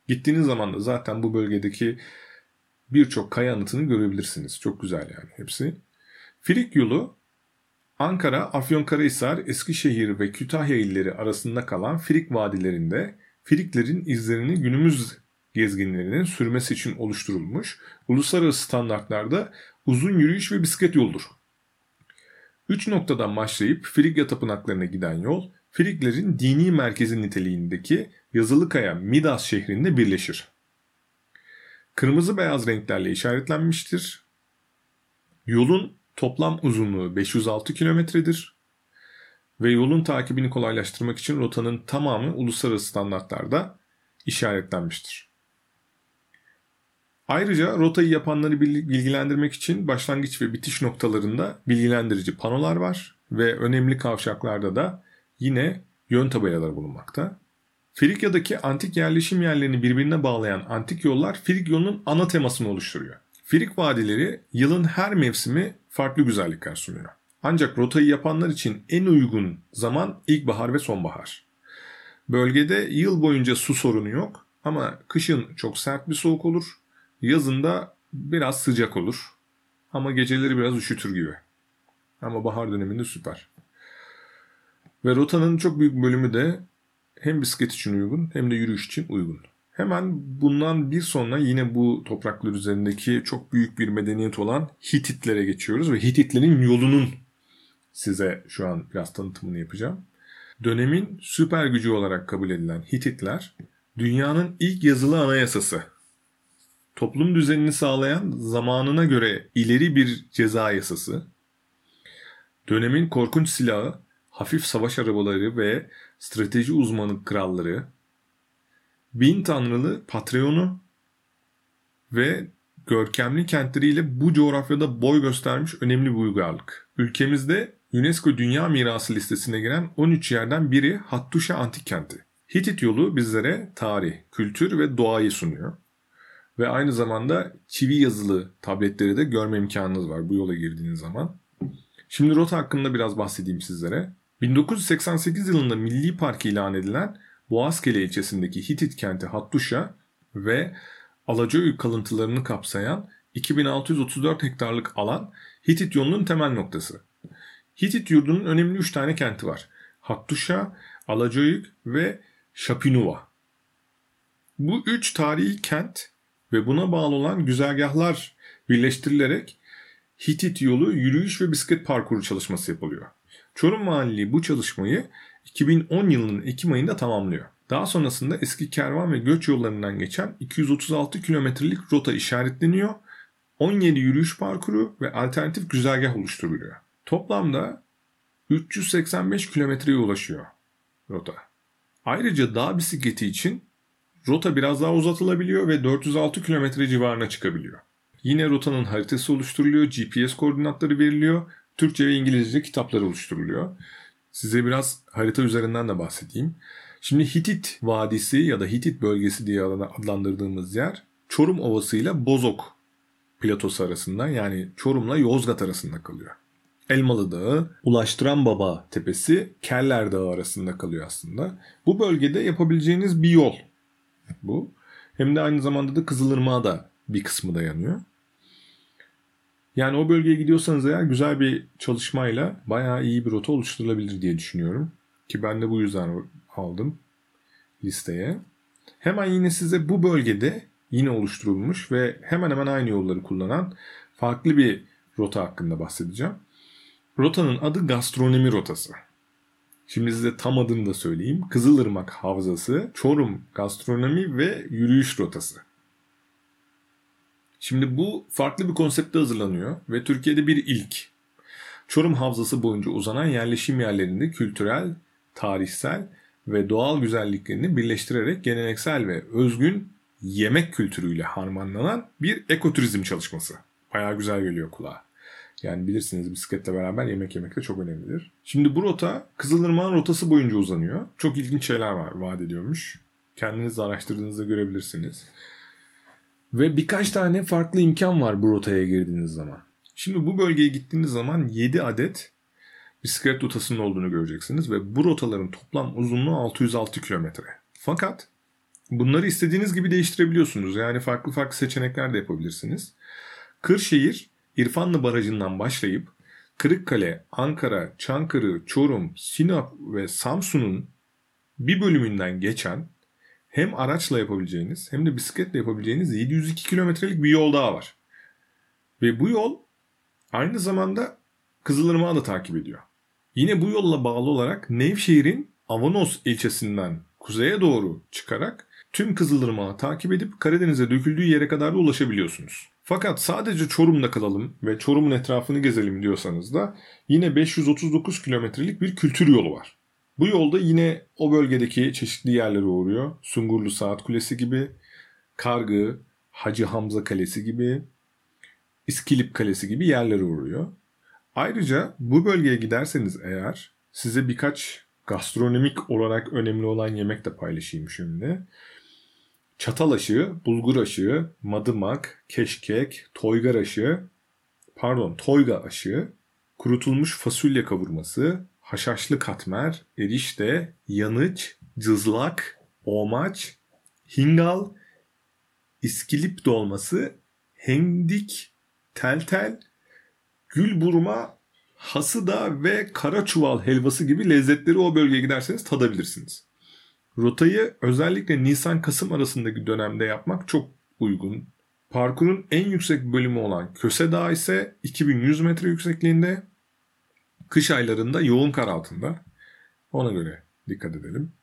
Gittiğiniz zaman da zaten bu bölgedeki birçok kaya anıtını görebilirsiniz. Çok güzel yani hepsi. Frik yolu Ankara, Afyonkarahisar, Eskişehir ve Kütahya illeri arasında kalan Frik vadilerinde Friklerin izlerini günümüz gezginlerinin sürmesi için oluşturulmuş uluslararası standartlarda uzun yürüyüş ve bisiklet yoldur. Üç noktadan başlayıp Frigya tapınaklarına giden yol, Friglerin dini merkezi niteliğindeki Yazılıkaya Midas şehrinde birleşir. Kırmızı beyaz renklerle işaretlenmiştir. Yolun toplam uzunluğu 506 kilometredir ve yolun takibini kolaylaştırmak için rotanın tamamı uluslararası standartlarda işaretlenmiştir. Ayrıca rotayı yapanları bilgilendirmek için başlangıç ve bitiş noktalarında bilgilendirici panolar var ve önemli kavşaklarda da yine yön tabelaları bulunmakta. Frikya'daki antik yerleşim yerlerini birbirine bağlayan antik yollar Frik yolunun ana temasını oluşturuyor. Frik vadileri yılın her mevsimi farklı güzellikler sunuyor. Ancak rotayı yapanlar için en uygun zaman ilkbahar ve sonbahar. Bölgede yıl boyunca su sorunu yok ama kışın çok sert bir soğuk olur Yazında biraz sıcak olur. Ama geceleri biraz üşütür gibi. Ama bahar döneminde süper. Ve rotanın çok büyük bölümü de hem bisiklet için uygun hem de yürüyüş için uygun. Hemen bundan bir sonra yine bu topraklar üzerindeki çok büyük bir medeniyet olan Hititlere geçiyoruz ve Hititlerin yolunun size şu an biraz tanıtımını yapacağım. Dönemin süper gücü olarak kabul edilen Hititler dünyanın ilk yazılı anayasası toplum düzenini sağlayan zamanına göre ileri bir ceza yasası, dönemin korkunç silahı, hafif savaş arabaları ve strateji uzmanı kralları, bin tanrılı Patreon'u ve görkemli kentleriyle bu coğrafyada boy göstermiş önemli bir uygarlık. Ülkemizde UNESCO Dünya Mirası listesine giren 13 yerden biri Hattuşa Antik Kenti. Hitit yolu bizlere tarih, kültür ve doğayı sunuyor. Ve aynı zamanda çivi yazılı tabletleri de görme imkanınız var bu yola girdiğiniz zaman. Şimdi rota hakkında biraz bahsedeyim sizlere. 1988 yılında Milli Park ilan edilen Boğazkele ilçesindeki Hitit kenti Hattuşa ve Alacaöyük kalıntılarını kapsayan 2634 hektarlık alan Hitit yolunun temel noktası. Hitit yurdunun önemli 3 tane kenti var. Hattuşa, Alacaöyük ve Şapinuva. Bu üç tarihi kent ve buna bağlı olan güzergahlar birleştirilerek Hitit yolu yürüyüş ve bisiklet parkuru çalışması yapılıyor. Çorum Valiliği bu çalışmayı 2010 yılının Ekim ayında tamamlıyor. Daha sonrasında eski kervan ve göç yollarından geçen 236 kilometrelik rota işaretleniyor. 17 yürüyüş parkuru ve alternatif güzergah oluşturuluyor. Toplamda 385 kilometreye ulaşıyor rota. Ayrıca dağ bisikleti için rota biraz daha uzatılabiliyor ve 406 kilometre civarına çıkabiliyor. Yine rotanın haritası oluşturuluyor, GPS koordinatları veriliyor, Türkçe ve İngilizce kitaplar oluşturuluyor. Size biraz harita üzerinden de bahsedeyim. Şimdi Hitit Vadisi ya da Hitit bölgesi diye adlandırdığımız yer Çorum Ovası ile Bozok platosu arasında yani Çorum'la Yozgat arasında kalıyor. Elmalı Dağı, Ulaştıran Baba Tepesi, Keller Dağı arasında kalıyor aslında. Bu bölgede yapabileceğiniz bir yol bu. Hem de aynı zamanda da Kızılırmak'a da bir kısmı dayanıyor. Yani o bölgeye gidiyorsanız eğer güzel bir çalışmayla bayağı iyi bir rota oluşturulabilir diye düşünüyorum. Ki ben de bu yüzden aldım listeye. Hemen yine size bu bölgede yine oluşturulmuş ve hemen hemen aynı yolları kullanan farklı bir rota hakkında bahsedeceğim. Rotanın adı gastronomi rotası. Şimdi size tam adını da söyleyeyim. Kızılırmak Havzası, Çorum Gastronomi ve Yürüyüş Rotası. Şimdi bu farklı bir konsepte hazırlanıyor ve Türkiye'de bir ilk. Çorum Havzası boyunca uzanan yerleşim yerlerinde kültürel, tarihsel ve doğal güzelliklerini birleştirerek geleneksel ve özgün yemek kültürüyle harmanlanan bir ekoturizm çalışması. Bayağı güzel geliyor kulağa. Yani bilirsiniz bisikletle beraber yemek yemek de çok önemlidir. Şimdi bu rota Kızılırmak'ın rotası boyunca uzanıyor. Çok ilginç şeyler var vaat ediyormuş. Kendiniz araştırdığınızda görebilirsiniz. Ve birkaç tane farklı imkan var bu rotaya girdiğiniz zaman. Şimdi bu bölgeye gittiğiniz zaman 7 adet bisiklet rotasının olduğunu göreceksiniz ve bu rotaların toplam uzunluğu 606 kilometre. Fakat bunları istediğiniz gibi değiştirebiliyorsunuz. Yani farklı farklı seçenekler de yapabilirsiniz. Kırşehir İrfanlı Barajı'ndan başlayıp Kırıkkale, Ankara, Çankırı, Çorum, Sinop ve Samsun'un bir bölümünden geçen hem araçla yapabileceğiniz hem de bisikletle yapabileceğiniz 702 kilometrelik bir yol daha var. Ve bu yol aynı zamanda Kızılırmak'ı da takip ediyor. Yine bu yolla bağlı olarak Nevşehir'in Avanos ilçesinden kuzeye doğru çıkarak tüm Kızılırmak'ı takip edip Karadeniz'e döküldüğü yere kadar da ulaşabiliyorsunuz. Fakat sadece Çorum'da kalalım ve Çorum'un etrafını gezelim diyorsanız da yine 539 kilometrelik bir kültür yolu var. Bu yolda yine o bölgedeki çeşitli yerlere uğruyor. Sungurlu Saat Kulesi gibi, Kargı, Hacı Hamza Kalesi gibi, İskilip Kalesi gibi yerlere uğruyor. Ayrıca bu bölgeye giderseniz eğer size birkaç gastronomik olarak önemli olan yemek de paylaşayım şimdi. Çatal aşığı, bulgur aşığı, madımak, keşkek, toygar aşığı, pardon toyga aşığı, kurutulmuş fasulye kavurması, haşhaşlı katmer, erişte, yanıç, cızlak, omaç, hingal, iskilip dolması, hendik, teltel, gül burma, hasıda ve kara çuval helvası gibi lezzetleri o bölgeye giderseniz tadabilirsiniz. Rotayı özellikle Nisan-Kasım arasındaki dönemde yapmak çok uygun. Parkurun en yüksek bölümü olan Köse Dağı ise 2100 metre yüksekliğinde. Kış aylarında yoğun kar altında. Ona göre dikkat edelim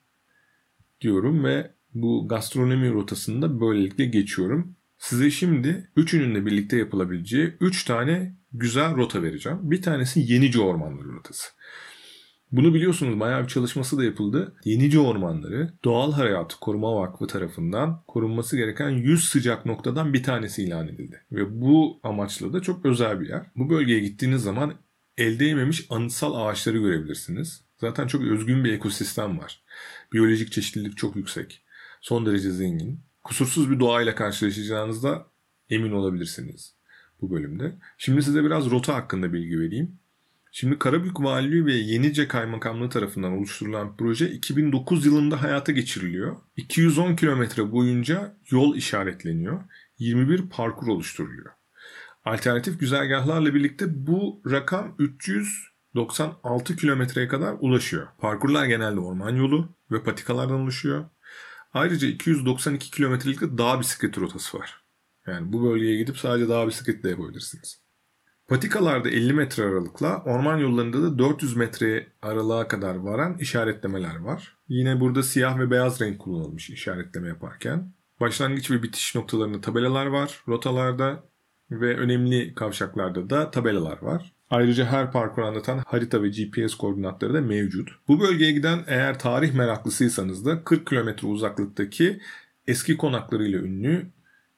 diyorum ve bu gastronomi rotasında böylelikle geçiyorum. Size şimdi üçünün de birlikte yapılabileceği 3 tane güzel rota vereceğim. Bir tanesi Yenice Ormanları rotası. Bunu biliyorsunuz bayağı bir çalışması da yapıldı. Yenice Ormanları Doğal Hayat Koruma Vakfı tarafından korunması gereken 100 sıcak noktadan bir tanesi ilan edildi. Ve bu amaçla da çok özel bir yer. Bu bölgeye gittiğiniz zaman elde yememiş anıtsal ağaçları görebilirsiniz. Zaten çok özgün bir ekosistem var. Biyolojik çeşitlilik çok yüksek. Son derece zengin. Kusursuz bir doğayla karşılaşacağınızda emin olabilirsiniz bu bölümde. Şimdi size biraz rota hakkında bilgi vereyim. Şimdi Karabük Valiliği ve Yenice Kaymakamlığı tarafından oluşturulan proje 2009 yılında hayata geçiriliyor. 210 kilometre boyunca yol işaretleniyor. 21 parkur oluşturuluyor. Alternatif güzergahlarla birlikte bu rakam 396 kilometreye kadar ulaşıyor. Parkurlar genelde orman yolu ve patikalardan oluşuyor. Ayrıca 292 kilometrelik de dağ bisikleti rotası var. Yani bu bölgeye gidip sadece dağ bisikleti de yapabilirsiniz. Patikalarda 50 metre aralıkla, orman yollarında da 400 metre aralığa kadar varan işaretlemeler var. Yine burada siyah ve beyaz renk kullanılmış işaretleme yaparken. Başlangıç ve bitiş noktalarında tabelalar var rotalarda ve önemli kavşaklarda da tabelalar var. Ayrıca her parkur anlatan harita ve GPS koordinatları da mevcut. Bu bölgeye giden eğer tarih meraklısıysanız da 40 kilometre uzaklıktaki eski konaklarıyla ünlü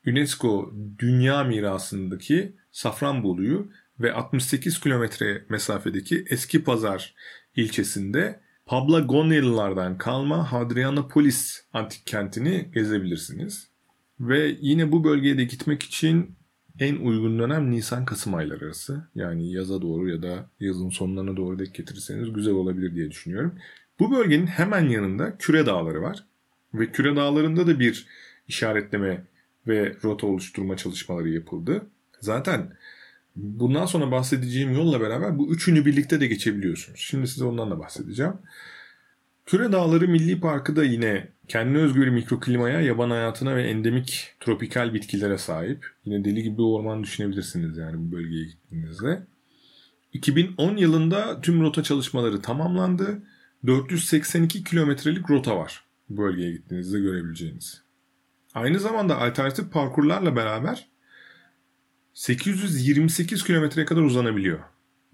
UNESCO Dünya Mirası'ndaki Safranbolu'yu ve 68 kilometre mesafedeki Eski Pazar ilçesinde Pablagonyalılardan kalma Hadrianopolis antik kentini gezebilirsiniz. Ve yine bu bölgeye de gitmek için en uygun dönem Nisan-Kasım ayları arası. Yani yaza doğru ya da yazın sonlarına doğru denk getirirseniz güzel olabilir diye düşünüyorum. Bu bölgenin hemen yanında Küre Dağları var. Ve Küre Dağları'nda da bir işaretleme ve rota oluşturma çalışmaları yapıldı. Zaten bundan sonra bahsedeceğim yolla beraber bu üçünü birlikte de geçebiliyorsunuz. Şimdi size ondan da bahsedeceğim. Küre Dağları Milli Parkı da yine kendine özgü bir mikroklimaya, yaban hayatına ve endemik tropikal bitkilere sahip. Yine deli gibi bir orman düşünebilirsiniz yani bu bölgeye gittiğinizde. 2010 yılında tüm rota çalışmaları tamamlandı. 482 kilometrelik rota var bu bölgeye gittiğinizde görebileceğiniz. Aynı zamanda alternatif parkurlarla beraber 828 kilometreye kadar uzanabiliyor.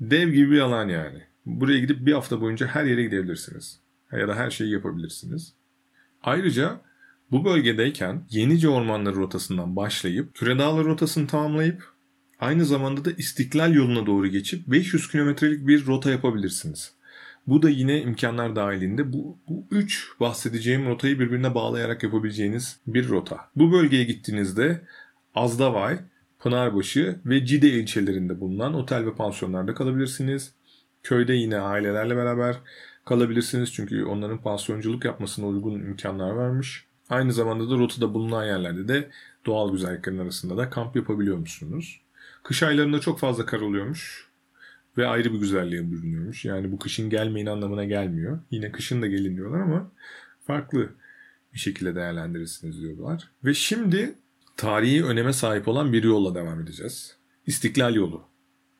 Dev gibi bir alan yani. Buraya gidip bir hafta boyunca her yere gidebilirsiniz. Ya da her şeyi yapabilirsiniz. Ayrıca bu bölgedeyken Yenice Ormanları rotasından başlayıp Küre Dağları rotasını tamamlayıp aynı zamanda da İstiklal yoluna doğru geçip 500 kilometrelik bir rota yapabilirsiniz. Bu da yine imkanlar dahilinde bu, bu üç bahsedeceğim rotayı birbirine bağlayarak yapabileceğiniz bir rota. Bu bölgeye gittiğinizde Azdavay, Pınarbaşı ve Cide ilçelerinde bulunan otel ve pansiyonlarda kalabilirsiniz. Köyde yine ailelerle beraber kalabilirsiniz çünkü onların pansiyonculuk yapmasına uygun imkanlar varmış. Aynı zamanda da rotada bulunan yerlerde de doğal güzelliklerin arasında da kamp yapabiliyor musunuz? Kış aylarında çok fazla kar oluyormuş ve ayrı bir güzelliğe bürünüyormuş. Yani bu kışın gelmeyin anlamına gelmiyor. Yine kışın da gelin diyorlar ama farklı bir şekilde değerlendirirsiniz diyorlar. Ve şimdi tarihi öneme sahip olan bir yolla devam edeceğiz. İstiklal yolu.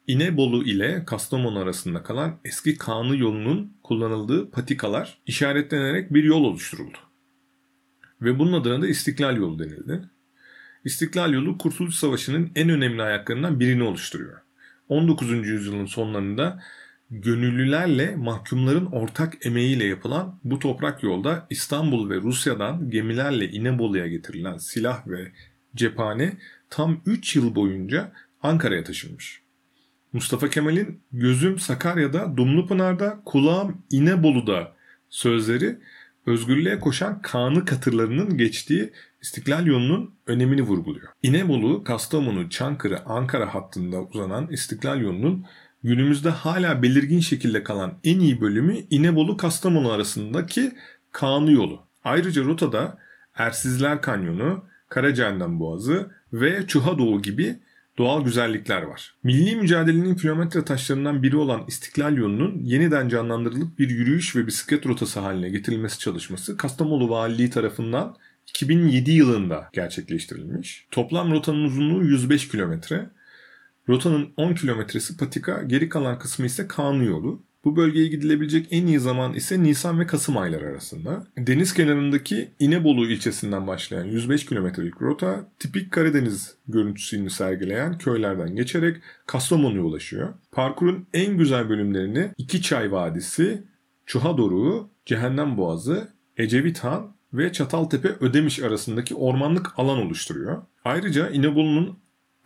İnebolu ile Kastamonu arasında kalan eski Kanı yolunun kullanıldığı patikalar işaretlenerek bir yol oluşturuldu. Ve bunun adına da İstiklal yolu denildi. İstiklal yolu Kurtuluş Savaşı'nın en önemli ayaklarından birini oluşturuyor. 19. yüzyılın sonlarında gönüllülerle mahkumların ortak emeğiyle yapılan bu toprak yolda İstanbul ve Rusya'dan gemilerle İnebolu'ya getirilen silah ve cephane tam 3 yıl boyunca Ankara'ya taşınmış. Mustafa Kemal'in gözüm Sakarya'da, Dumlupınar'da, kulağım İnebolu'da sözleri özgürlüğe koşan Kanı katırlarının geçtiği İstiklal yolunun önemini vurguluyor. İnebolu, Kastamonu, Çankırı, Ankara hattında uzanan İstiklal yolunun günümüzde hala belirgin şekilde kalan en iyi bölümü İnebolu-Kastamonu arasındaki Kanı yolu. Ayrıca rotada Ersizler Kanyonu, Karacaahmet Boğazı ve Çuha Doğu gibi doğal güzellikler var. Milli mücadelenin kilometre taşlarından biri olan İstiklal yolunun yeniden canlandırılıp bir yürüyüş ve bisiklet rotası haline getirilmesi çalışması Kastamonu Valiliği tarafından 2007 yılında gerçekleştirilmiş. Toplam rotanın uzunluğu 105 kilometre. Rotanın 10 kilometresi patika, geri kalan kısmı ise kanun yolu. Bu bölgeye gidilebilecek en iyi zaman ise Nisan ve Kasım ayları arasında. Deniz kenarındaki İnebolu ilçesinden başlayan 105 kilometrelik rota tipik Karadeniz görüntüsünü sergileyen köylerden geçerek Kastamonu'ya ulaşıyor. Parkurun en güzel bölümlerini İki Çay Vadisi, Çuha Doruğu, Cehennem Boğazı, Ecevit Han ve Çataltepe Ödemiş arasındaki ormanlık alan oluşturuyor. Ayrıca İnebolu'nun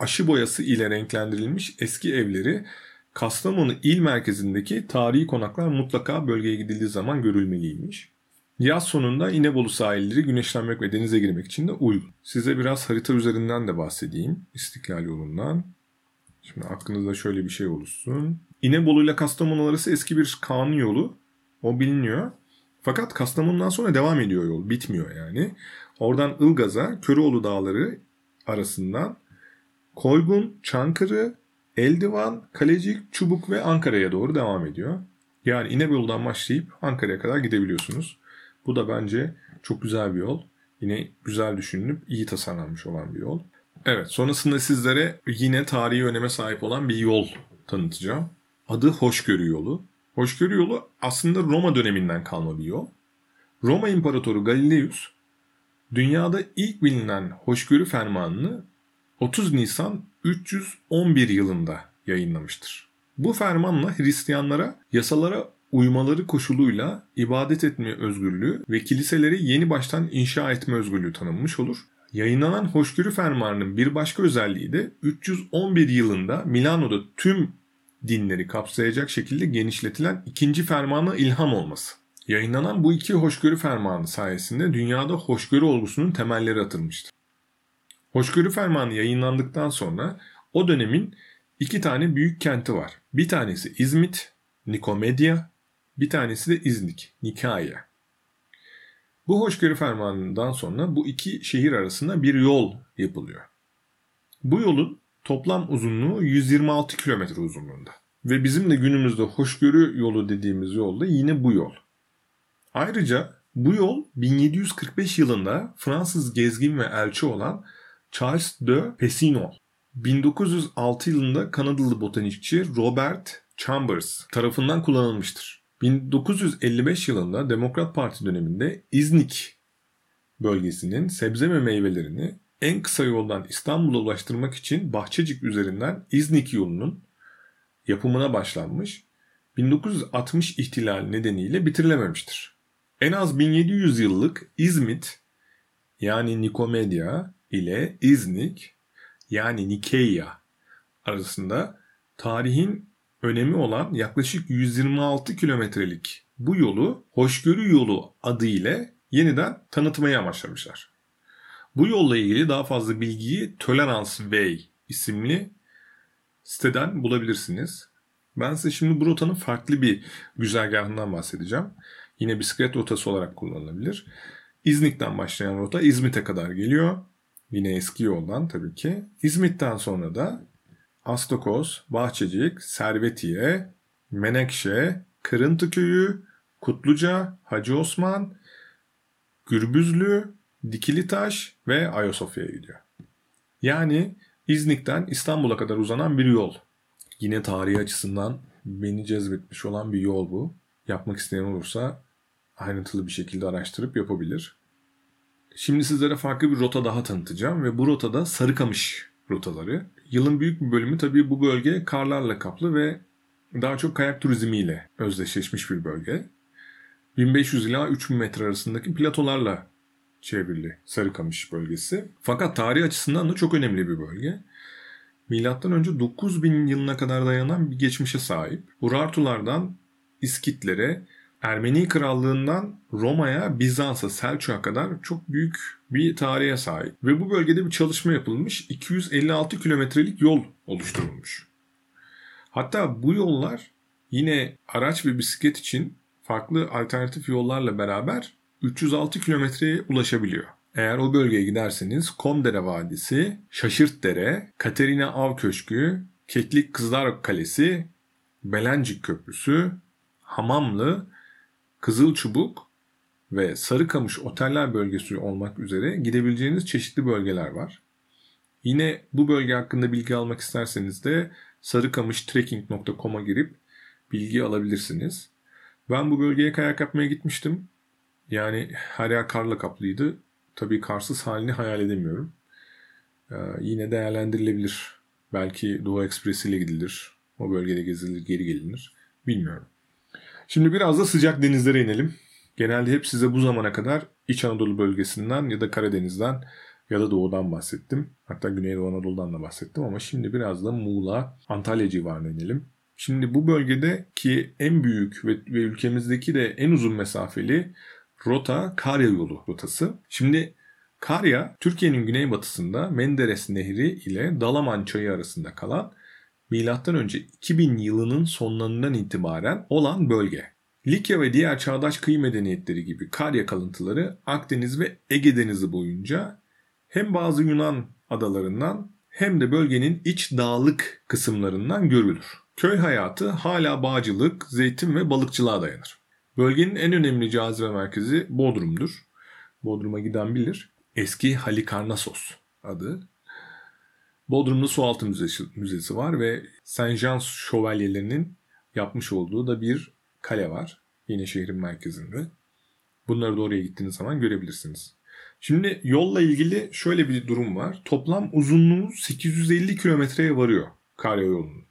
aşı boyası ile renklendirilmiş eski evleri Kastamonu il merkezindeki tarihi konaklar mutlaka bölgeye gidildiği zaman görülmeliymiş. Yaz sonunda İnebolu sahilleri güneşlenmek ve denize girmek için de uygun. Size biraz harita üzerinden de bahsedeyim. İstiklal yolundan. Şimdi aklınızda şöyle bir şey oluşsun. İnebolu ile Kastamonu arası eski bir kanun yolu. O biliniyor. Fakat Kastamonu'dan sonra devam ediyor yol. Bitmiyor yani. Oradan Ilgaz'a, Köroğlu Dağları arasından Koygun, Çankırı, Eldivan, Kalecik, Çubuk ve Ankara'ya doğru devam ediyor. Yani İnebolu'dan başlayıp Ankara'ya kadar gidebiliyorsunuz. Bu da bence çok güzel bir yol. Yine güzel düşünülüp iyi tasarlanmış olan bir yol. Evet sonrasında sizlere yine tarihi öneme sahip olan bir yol tanıtacağım. Adı Hoşgörü Yolu. Hoşgörü Yolu aslında Roma döneminden kalma bir yol. Roma İmparatoru Galileus dünyada ilk bilinen hoşgörü fermanını 30 Nisan 311 yılında yayınlamıştır. Bu fermanla Hristiyanlara yasalara uymaları koşuluyla ibadet etme özgürlüğü ve kiliseleri yeni baştan inşa etme özgürlüğü tanınmış olur. Yayınlanan hoşgörü fermanının bir başka özelliği de 311 yılında Milano'da tüm dinleri kapsayacak şekilde genişletilen ikinci fermana ilham olması. Yayınlanan bu iki hoşgörü fermanı sayesinde dünyada hoşgörü olgusunun temelleri atılmıştır. Hoşgörü fermanı yayınlandıktan sonra o dönemin iki tane büyük kenti var. Bir tanesi İzmit, Nikomedya, bir tanesi de İznik, Nikaya. Bu hoşgörü fermanından sonra bu iki şehir arasında bir yol yapılıyor. Bu yolun toplam uzunluğu 126 kilometre uzunluğunda. Ve bizim de günümüzde hoşgörü yolu dediğimiz yol da yine bu yol. Ayrıca bu yol 1745 yılında Fransız gezgin ve elçi olan Charles de Pessinon, 1906 yılında Kanadalı botanikçi Robert Chambers tarafından kullanılmıştır. 1955 yılında Demokrat Parti döneminde İznik bölgesinin sebze ve meyvelerini en kısa yoldan İstanbul'a ulaştırmak için Bahçecik üzerinden İznik yolunun yapımına başlanmış. 1960 ihtilal nedeniyle bitirilememiştir. En az 1700 yıllık İzmit yani Nikomedya ile İznik yani Nikeya arasında tarihin önemi olan yaklaşık 126 kilometrelik bu yolu Hoşgörü Yolu adı ile yeniden tanıtmaya amaçlamışlar. Bu yolla ilgili daha fazla bilgiyi Tolerance Way isimli siteden bulabilirsiniz. Ben size şimdi bu rotanın farklı bir güzergahından bahsedeceğim. Yine bisiklet rotası olarak kullanılabilir. İznik'ten başlayan rota İzmit'e kadar geliyor. Yine eski yoldan tabii ki. İzmit'ten sonra da Astokoz, Bahçecik, Servetiye, Menekşe, Kırıntı Köyü, Kutluca, Hacı Osman, Gürbüzlü, Dikilitaş ve Ayasofya'ya gidiyor. Yani İznik'ten İstanbul'a kadar uzanan bir yol. Yine tarihi açısından beni cezbetmiş olan bir yol bu. Yapmak isteyen olursa ayrıntılı bir şekilde araştırıp yapabilir. Şimdi sizlere farklı bir rota daha tanıtacağım ve bu rotada Sarıkamış rotaları. Yılın büyük bir bölümü tabii bu bölge karlarla kaplı ve daha çok kayak turizmiyle özdeşleşmiş bir bölge. 1500 ila 3000 metre arasındaki platolarla çevrili Sarıkamış bölgesi. Fakat tarih açısından da çok önemli bir bölge. Milattan önce 9000 yılına kadar dayanan bir geçmişe sahip. Urartulardan İskitlere, Ermeni Krallığından Roma'ya, Bizans'a, Selçuk'a kadar çok büyük bir tarihe sahip. Ve bu bölgede bir çalışma yapılmış. 256 kilometrelik yol oluşturulmuş. Hatta bu yollar yine araç ve bisiklet için farklı alternatif yollarla beraber 306 kilometreye ulaşabiliyor. Eğer o bölgeye giderseniz Komdere Vadisi, Şaşırtdere, Katerina Av Köşkü, Keklik Kızlar Kalesi, Belencik Köprüsü, Hamamlı, Kızılçubuk ve Sarıkamış oteller bölgesi olmak üzere gidebileceğiniz çeşitli bölgeler var. Yine bu bölge hakkında bilgi almak isterseniz de sarıkamıştrekking.com'a girip bilgi alabilirsiniz. Ben bu bölgeye kayak yapmaya gitmiştim. Yani her yer karla kaplıydı. Tabii karsız halini hayal edemiyorum. Ee, yine değerlendirilebilir. Belki Doğu Ekspresi ile gidilir. O bölgede gezilir, geri gelinir. Bilmiyorum. Şimdi biraz da sıcak denizlere inelim. Genelde hep size bu zamana kadar İç Anadolu bölgesinden ya da Karadeniz'den ya da doğudan bahsettim. Hatta Güneydoğu Anadolu'dan da bahsettim ama şimdi biraz da Muğla, Antalya civarına inelim. Şimdi bu bölgede ki en büyük ve, ve ülkemizdeki de en uzun mesafeli rota Karya yolu rotası. Şimdi Karya, Türkiye'nin güneybatısında Menderes Nehri ile Dalaman Çayı arasında kalan M.Ö. 2000 yılının sonlarından itibaren olan bölge. Likya ve diğer çağdaş kıyı medeniyetleri gibi Karya kalıntıları Akdeniz ve Ege Denizi boyunca hem bazı Yunan adalarından hem de bölgenin iç dağlık kısımlarından görülür. Köy hayatı hala bağcılık, zeytin ve balıkçılığa dayanır. Bölgenin en önemli cazibe merkezi Bodrum'dur. Bodrum'a giden bilir. Eski Halikarnassos adı. Bodrum'da sualtı müzesi, müzesi var ve Saint Jean şövalyelerinin yapmış olduğu da bir kale var. Yine şehrin merkezinde. Bunları da oraya gittiğiniz zaman görebilirsiniz. Şimdi yolla ilgili şöyle bir durum var. Toplam uzunluğu 850 kilometreye varıyor karyo yolunun.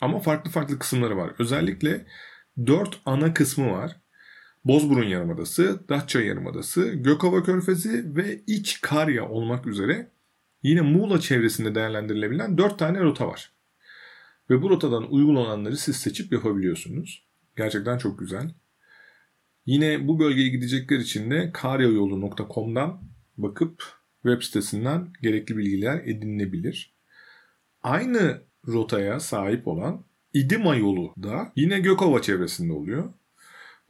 Ama farklı farklı kısımları var. Özellikle 4 ana kısmı var. Bozburun Yarımadası, Datça Yarımadası, Gökova Körfezi ve İç Karya olmak üzere yine Muğla çevresinde değerlendirilebilen 4 tane rota var. Ve bu rotadan uygun olanları siz seçip yapabiliyorsunuz. Gerçekten çok güzel. Yine bu bölgeye gidecekler için de karyayolu.com'dan bakıp web sitesinden gerekli bilgiler edinilebilir. Aynı rotaya sahip olan İdima yolu da yine Gökova çevresinde oluyor.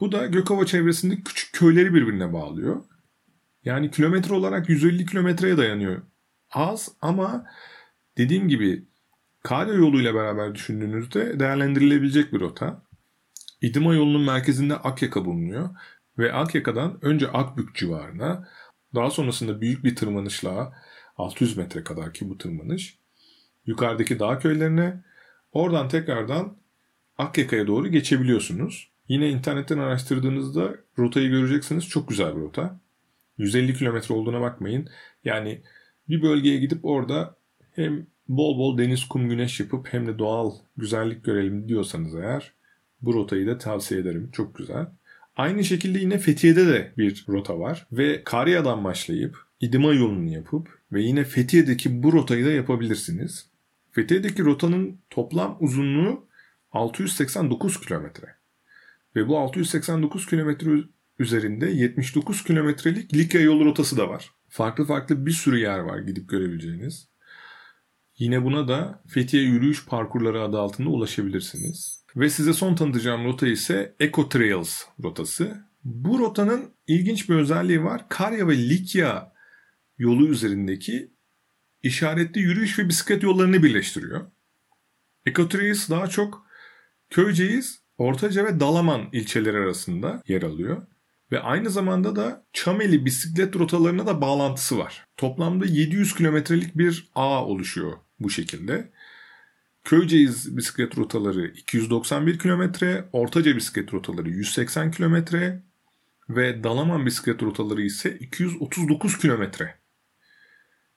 Bu da Gökova çevresindeki küçük köyleri birbirine bağlıyor. Yani kilometre olarak 150 kilometreye dayanıyor. Az ama dediğim gibi Karya yoluyla beraber düşündüğünüzde değerlendirilebilecek bir rota. İdima yolunun merkezinde Akyaka bulunuyor ve Akyaka'dan önce Akbük civarına daha sonrasında büyük bir tırmanışla 600 metre kadar ki bu tırmanış yukarıdaki dağ köylerine oradan tekrardan Akyaka'ya doğru geçebiliyorsunuz. Yine internetten araştırdığınızda rotayı göreceksiniz. Çok güzel bir rota. 150 kilometre olduğuna bakmayın. Yani bir bölgeye gidip orada hem bol bol deniz, kum, güneş yapıp hem de doğal güzellik görelim diyorsanız eğer bu rotayı da tavsiye ederim. Çok güzel. Aynı şekilde yine Fethiye'de de bir rota var ve Karya'dan başlayıp İdima yolunu yapıp ve yine Fethiye'deki bu rotayı da yapabilirsiniz. Fethiye'deki rotanın toplam uzunluğu 689 kilometre. Ve bu 689 kilometre üzerinde 79 kilometrelik Likya yolu rotası da var. Farklı farklı bir sürü yer var gidip görebileceğiniz. Yine buna da Fethiye yürüyüş parkurları adı altında ulaşabilirsiniz. Ve size son tanıtacağım rota ise Eco Trails rotası. Bu rotanın ilginç bir özelliği var. Karya ve Likya yolu üzerindeki işaretli yürüyüş ve bisiklet yollarını birleştiriyor. Eco Trails daha çok Köyceğiz, Ortaca ve Dalaman ilçeleri arasında yer alıyor. Ve aynı zamanda da Çameli bisiklet rotalarına da bağlantısı var. Toplamda 700 kilometrelik bir ağ oluşuyor bu şekilde. Köyceğiz bisiklet rotaları 291 kilometre, Ortaca bisiklet rotaları 180 kilometre ve Dalaman bisiklet rotaları ise 239 kilometre.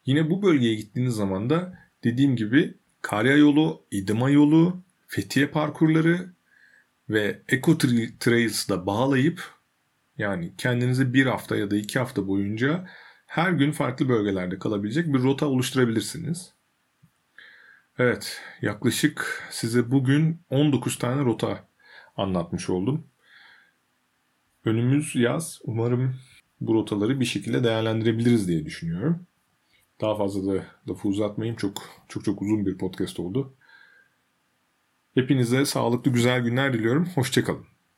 Yine bu bölgeye gittiğiniz zaman da dediğim gibi Karya yolu, İdima yolu, Fethiye parkurları ve Eco Trails'da bağlayıp yani kendinize bir hafta ya da iki hafta boyunca her gün farklı bölgelerde kalabilecek bir rota oluşturabilirsiniz. Evet, yaklaşık size bugün 19 tane rota anlatmış oldum. Önümüz yaz. Umarım bu rotaları bir şekilde değerlendirebiliriz diye düşünüyorum. Daha fazla da lafı uzatmayayım. Çok çok çok uzun bir podcast oldu. Hepinize sağlıklı güzel günler diliyorum. Hoşçakalın.